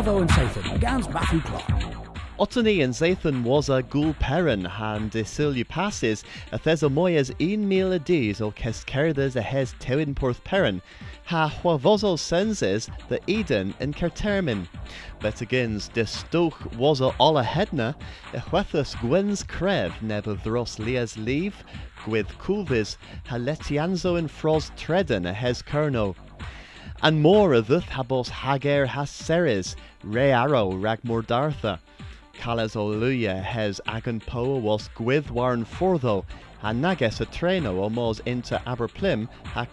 Watho and Sathan, gans Matthew Clark. And Zathan was a gul perin han de silju passes a thes moyes een mil a dies o kes kerdes a hes tewin porth perin ha huavozo senses the Eden in Kertermin. Bet agains de stoch was a alla hedna e huethus gwens crev neb of thros lias leave gwith culvis ha letianzo in fros treden a hes kerno. And more of the habos hager has seres, re arrow rag mordartha. Calas Oluya hes agan poa was gwith warn fortho, ha nages a treno o mos into Aberplim ha.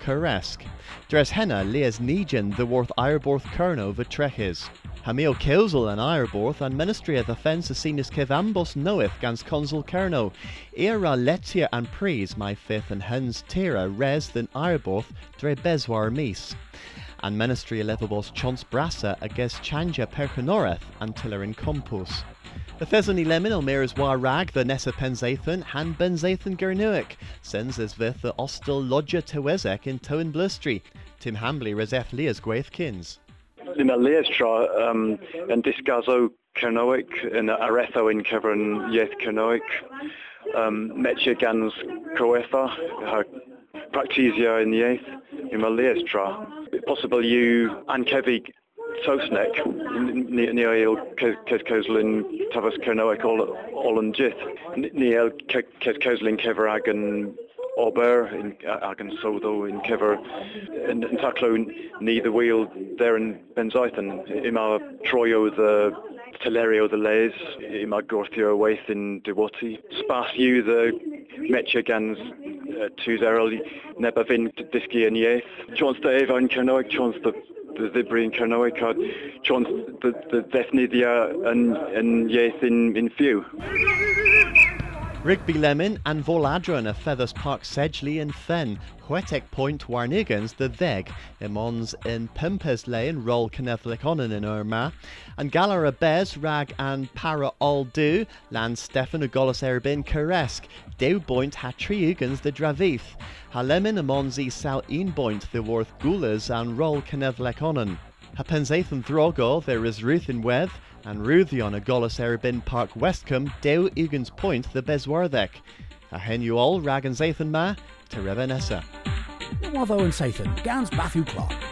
Dres henna lias nigen the worth Ireborth kerno vitreches. Hamio Kilsel and Ireborth and Ministry of Defence Asinus Kiv ambos knoweth gans consul kerno. Era letia and pries my fifth and hens tira res than Ireborth dre beswar mis and Ministry Elevobos Chons Brasa against Chanja Perchanorath and Tillerin Compos. The Fezan Elemin war rag the Nessa Penzathan, Han Benzathan Gernuik, Senzes with the Ostel Lodger Tewezek in Toin Blustry, Tim Hambly Rezef Leas Gwaithkins. In a Leastra, um, and Disgazo Kernoik, in Aretho in Kevin Yeth Kernoik, um, Metchigans Croetha, Practisia in the 8th in Maliestra. Possible you and Ankevig, Tosnek, Niel Kezkozlin, Tavas Kernoek, Olan Jith, Niel Kezkozlin, Keveragan, Ober, Agan Sodo, in Kever, and Taklo, Ni the Wheel, there in Benzaithan, Ima Troyo, the Telerio the Lays, Ima Gorthio Waith in Dewati, spáth you the Metchagans uh, two Zerl Nebavin Diski and Yaith Chons the Eva and Kernoek Chons the the ddibri yn Cernoic a John yn, yn iaith in, fyw. Rigby Lemon and Voladron of Feathers Park Sedgley and Fen, Huetek Point Warnigans the Theg, Imons in Pimpers Lane Roll Cynethliconan in Urma, and Galara Bez Rag and Para All Do, Land Stefan Agolas Erbin Keresk, Dew Point Hatriugans the Dravith, Halemin Amonzi Sal In Point the Worth Gulas and Roll Cynethliconan. Hapenzathan Throgo there is Ruth in Weth, and Ruthion a Golas Erbin Park Westcombe Deu Ugans Point the Beswarthek. A hen you all rag and Zathan ma to Revanessa. Watho and Sathan, gans Matthew Clark.